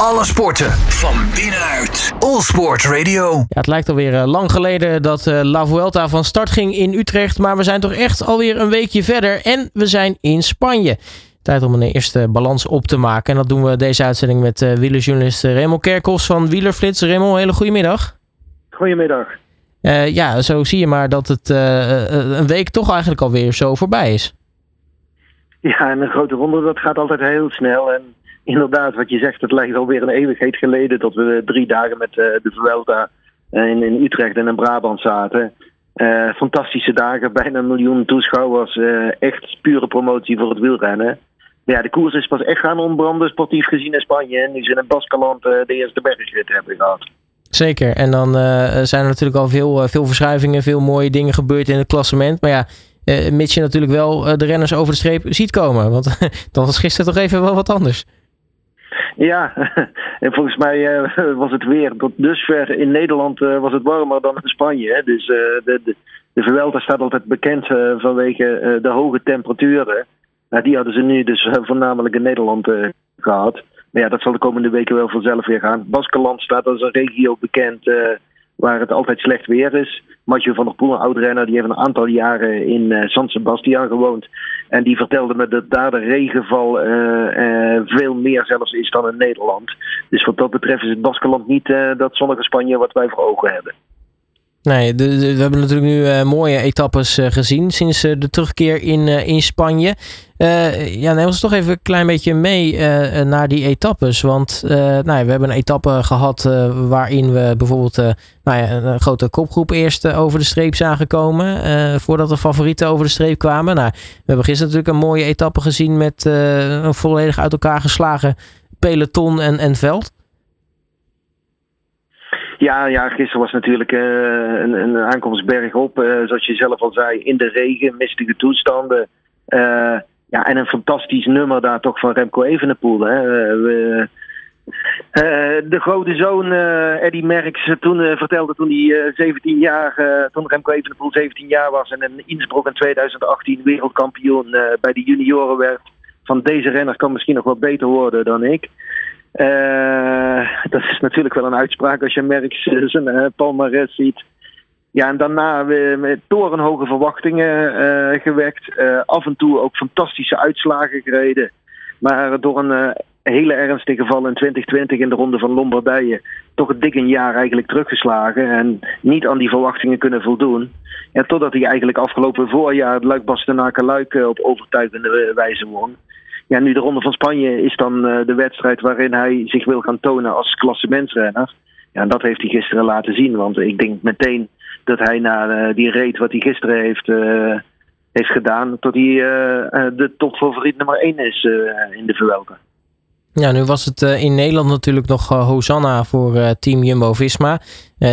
Alle sporten van binnenuit. All Sport Radio. Ja, het lijkt alweer uh, lang geleden dat uh, La Vuelta van start ging in Utrecht. Maar we zijn toch echt alweer een weekje verder. En we zijn in Spanje. Tijd om een eerste balans op te maken. En dat doen we deze uitzending met uh, wielerjournalist Raymond Kerkhoffs van Wielerflits. Raymond, hele goedemiddag. Goedemiddag. ja, zo zie je maar dat het een week toch eigenlijk alweer zo voorbij is. Ja, en een grote ronde, dat gaat altijd heel snel. En inderdaad, wat je zegt, het lijkt alweer een eeuwigheid geleden dat we drie dagen met uh, de Vuelta in, in, Utrecht en in Brabant zaten. Uh, fantastische dagen, bijna een miljoen toeschouwers. Echt pure promotie voor het wielrennen. Ja, de koers is pas echt gaan ontbranden, sportief gezien in Spanje. En nu ze in het Baskeland de eerste bergrit hebben gehad. Zeker. En dan zijn er natuurlijk al veel, veel verschuivingen, veel mooie dingen gebeurd in het klassement. Maar ja, uh, mits je natuurlijk wel de renners over de streep ziet komen. Want dat was gisteren toch even wel wat anders. Ja, en volgens mij uh, was het weer tot dusver in Nederland uh, was het warmer dan in Spanje. Hè? Dus uh, de, de, de staat altijd bekend vanwege de hoge temperaturen. Nou, die hadden ze nu dus voornamelijk in Nederland gehad. Maar ja, dat zal de komende weken wel vanzelf weer gaan. Baskeland staat als een regio bekend waar het altijd slecht weer is. Mathieu van der Poel, een oud-renner, die heeft een aantal jaren in San Sebastian gewoond. En die vertelde me dat daar de regenval uh, uh, veel meer zelfs is dan in Nederland. Dus wat dat betreft is het Baskeland niet dat zonnige Spanje wat wij voor ogen hebben. Nee, we hebben natuurlijk nu uh, mooie etappes uh, gezien sinds uh, de terugkeer in, in Spanje. ja, neem ons toch even een klein beetje mee naar die etappes. Want nou we hebben een etappe gehad waarin we bijvoorbeeld nou ja, een grote kopgroep eerst over de streep zagen komen. voordat de favorieten over de streep kwamen. Nou, we hebben gisteren natuurlijk een mooie etappe gezien met een volledig uit elkaar geslagen peloton en, en veld. Ja, ja, gisteren was natuurlijk uh, een, een aankomstberg op. Uh, zoals je zelf al zei, in de regen, mistige toestanden. Uh, ja, en een fantastisch nummer daar toch van Remco Evenepoel. Hè. We, de grote zoon Eddie Merckx toen vertelde toen hij 17 jaar, toen Remco Evenepoel 17 jaar was en in Innsbruck in 2018 wereldkampioen bij de junioren werd. Van deze renner kan misschien nog wel beter worden dan ik. Uh, dat is natuurlijk wel een uitspraak als je Merckx zijn uh, palmarès ziet. Ja, en daarna weer met torenhoge verwachtingen uh, gewekt. af en toe ook fantastische uitslagen gereden. Maar door een hele ernstige val in 2020 in de ronde van Lombardije... toch dik een jaar eigenlijk teruggeslagen. En niet aan die verwachtingen kunnen voldoen. Ja, totdat hij eigenlijk afgelopen voorjaar het Luik Bastenaken Luik op overtuigende wijze won ja, nu de Ronde van Spanje is dan uh, de wedstrijd waarin hij zich wil gaan tonen als klassementsrenner. Ja, en dat heeft hij gisteren laten zien. Want ik denk meteen dat hij na uh, die reed wat hij gisteren heeft, uh, heeft gedaan, tot hij de topfavoriet nummer 1 is in de Vuelta. Ja, nu was het in Nederland natuurlijk nog Hosanna voor team Jumbo-Visma.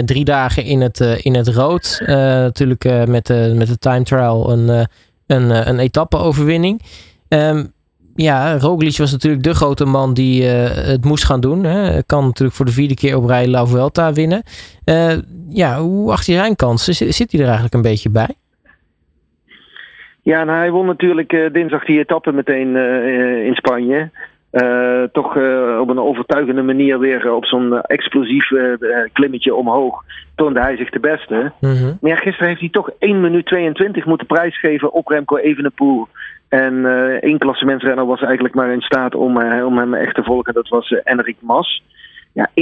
drie dagen in het, in het rood. natuurlijk met, met de time trial een, een, een etappe-overwinning. Um, ja, Roglic was natuurlijk de grote man die uh, het moest gaan doen. Hè. Kan natuurlijk voor de vierde keer op rij La Vuelta winnen. Uh, ja, hoe acht je zijn kansen? Zit hij er eigenlijk een beetje bij? Ja, nou, hij won natuurlijk uh, dinsdag die etappe meteen in Spanje. toch op een overtuigende manier weer op zo'n explosief klimmetje omhoog toonde hij zich de beste. Mm -hmm. Maar ja, gisteren heeft hij toch 1 minuut 22 moeten prijsgeven op Remco Evenepoel. En uh, één klassementsrenner was eigenlijk maar in staat om, uh, om hem echt te volgen. Dat was uh, Mas. Ja, 1,22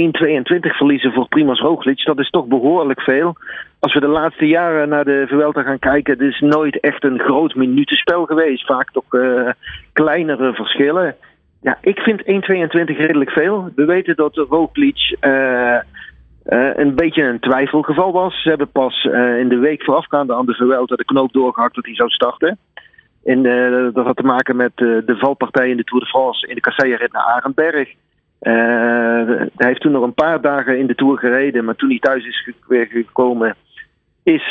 verliezen voor Primoz Roglic, dat is toch behoorlijk veel. Als we de laatste jaren naar de Vuelta gaan kijken, het is nooit echt een groot minutenspel geweest. Vaak toch kleinere verschillen. Ja, ik vind 1,22 redelijk veel. We weten dat Roglic een beetje een twijfelgeval was. Ze hebben pas in de week voorafgaande aan de Vuelta de knoop doorgehakt dat hij zou starten. En uh, dat had te maken met uh, de valpartij in de Tour de France in de kasseierrit naar Arenberg. Uh, hij heeft toen nog een paar dagen in de Tour gereden, maar toen hij thuis is gekomen, is,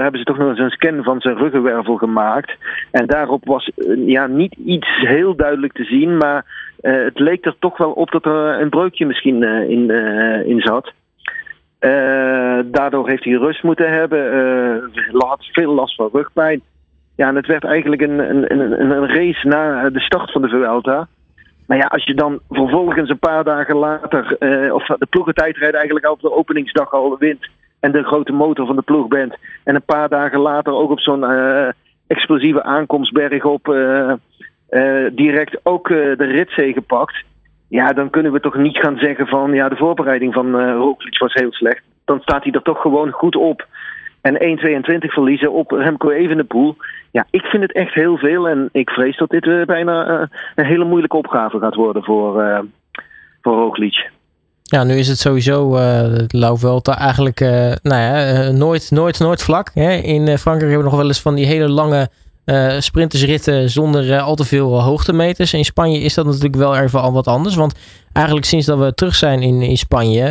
hebben ze toch nog eens een scan van zijn ruggenwervel gemaakt. En daarop was ja, niet iets heel duidelijk te zien, maar het leek er toch wel op dat er een breukje misschien in, in zat. daardoor heeft hij rust moeten hebben, veel last van rugpijn. Ja, het werd eigenlijk een, een, een, een race na de start van de Vuelta. Maar ja, als je dan vervolgens een paar dagen later, uh, of de ploegentijdrijden eigenlijk al op de openingsdag al wint en de grote motor van de ploeg bent, en een paar dagen later ook op zo'n uh, explosieve aankomstberg op direct ook de ritzee gepakt, ja, dan kunnen we toch niet gaan zeggen van ja, de voorbereiding van uh, Roglic was heel slecht. Dan staat hij er toch gewoon goed op. En 1,22 verliezen op Remco Evenepoel. Ja, ik vind het echt heel veel. En ik vrees dat dit uh, bijna uh, een hele moeilijke opgave gaat worden voor, uh, voor Roglic. Ja, nu is het sowieso uh, Lauvelta eigenlijk nou ja, nooit, nooit, nooit vlak. Hè? In Frankrijk hebben we nog wel eens van die hele lange uh, sprintersritten zonder al te veel hoogtemeters. In Spanje is dat natuurlijk wel even al wat anders. Want eigenlijk sinds dat we terug zijn in, in Spanje,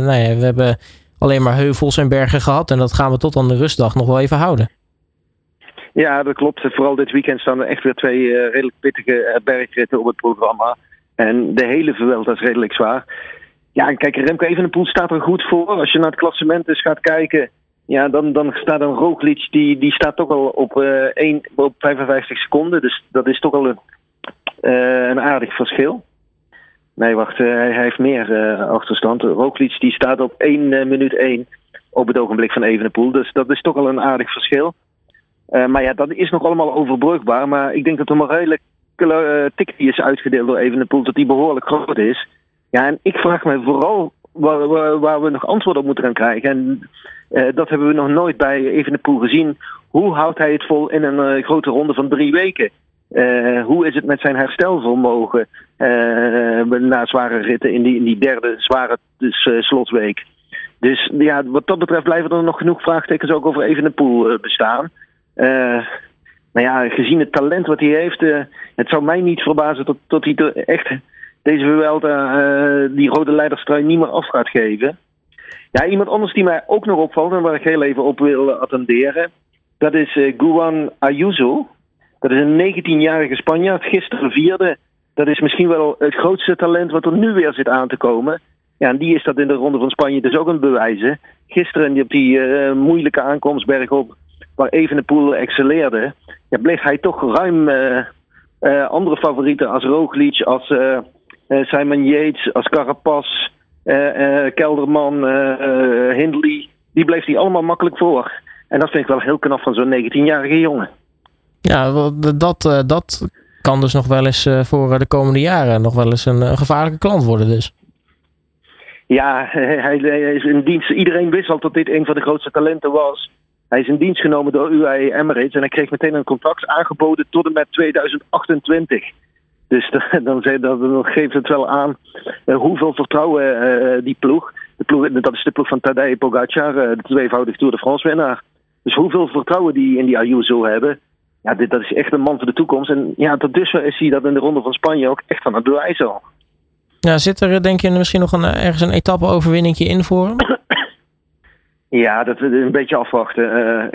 nou ja, we hebben alleen maar heuvels en bergen gehad. En dat gaan we tot aan de rustdag nog wel even houden. Ja, dat klopt. Vooral dit weekend staan er echt weer twee redelijk pittige bergritten op het programma. En de hele Vuelta is redelijk zwaar. Ja, kijk, Remco Evenepoel staat er goed voor. Als je naar het klassement eens gaat kijken ja, dan, dan staat een Roglic, die, die staat toch al op, uh, 1, op 55 seconden. Dus dat is toch al een, een aardig verschil. Nee, wacht, uh, hij heeft meer achterstand. Roglic die staat op 1 minuut 1 op het ogenblik van Evenepoel. Dus dat is toch al een aardig verschil. maar ja, dat is nog allemaal overbrugbaar. Maar ik denk dat er maar redelijk tik die is uitgedeeld door Evenepoel, dat die behoorlijk groot is. Ja, en ik vraag me vooral waar, waar, we nog antwoord op moeten gaan krijgen. En dat hebben we nog nooit bij Evenepoel gezien. Hoe houdt hij het vol in een grote ronde van drie weken? Uh, hoe is het met zijn herstelvermogen na zware ritten in die, in die derde zware dus, slotweek? Dus ja, wat dat betreft blijven er nog genoeg vraagtekens ook over Evenepoel bestaan. maar ja, gezien het talent wat hij heeft, het zou mij niet verbazen tot hij echt deze Vuelta die rode leiderstrui niet meer af gaat geven. Ja, iemand anders die mij ook nog opvalt en waar ik heel even op wil attenderen, dat is uh, Guan Ayuso. Dat is een 19-jarige Spanjaard, gisteren vierde. Dat is misschien wel het grootste talent wat er nu weer zit aan te komen. Ja, en die is dat in de Ronde van Spanje dus ook het bewijzen. Gisteren op die uh, moeilijke aankomstberg op, waar Evenepoel excelleerde, ja, bleef hij toch ruim uh, uh, andere favorieten als Roglic, als Simon Yates, als Carapaz, Kelderman, Hindley, die bleef hij allemaal makkelijk voor. En dat vind ik wel heel knap van zo'n 19-jarige jongen. Ja, dat, dat kan dus nog wel eens voor de komende jaren nog wel eens een gevaarlijke klant worden dus. Ja, hij, is in dienst. Iedereen wist al dat dit een van de grootste talenten was. Hij is in dienst genomen door UAE Emirates en hij kreeg meteen een contract aangeboden tot en met 2028. Dus dan, geeft het wel aan hoeveel vertrouwen die ploeg, de ploeg, dat is de ploeg van Tadej Pogacar, de tweevoudig Tour de France winnaar. Dus hoeveel vertrouwen die in die Ayuso hebben. Ja, dit, dat is echt een man voor de toekomst. En ja, tot dusver is hij dat in de Ronde van Spanje ook echt van het bewijs al. Ja, zit er denk je misschien nog een, ergens een etappe-overwinningje in voor hem? Ja, dat is een beetje afwachten.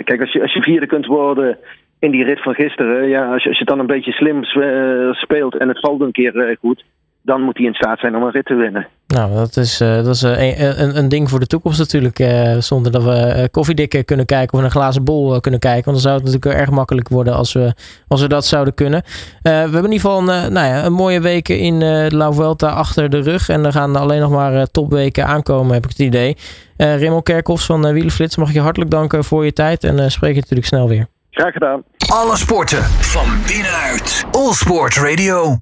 kijk, als je, als je vierde kunt worden in die rit van gisteren, ja, als je, als je dan een beetje slim eh, speelt en het valt een keer eh, goed, dan moet hij in staat zijn om een rit te winnen. Nou, dat is, uh, dat is een, een, een, ding voor de toekomst natuurlijk. Uh, zonder dat we koffiedik kunnen kijken of een glazen bol kunnen kijken. Want dan zou het natuurlijk erg makkelijk worden als we, als we dat zouden kunnen. we hebben in ieder geval een, nou ja, een mooie weken in uh, La Vuelta achter de rug. En er gaan alleen nog maar topweken aankomen, heb ik het idee. Raymond Kerkhoffs van Wielenflits, mag ik je hartelijk danken voor je tijd. En spreek je natuurlijk snel weer. Graag gedaan. Alle sporten van binnenuit. All Sport Radio.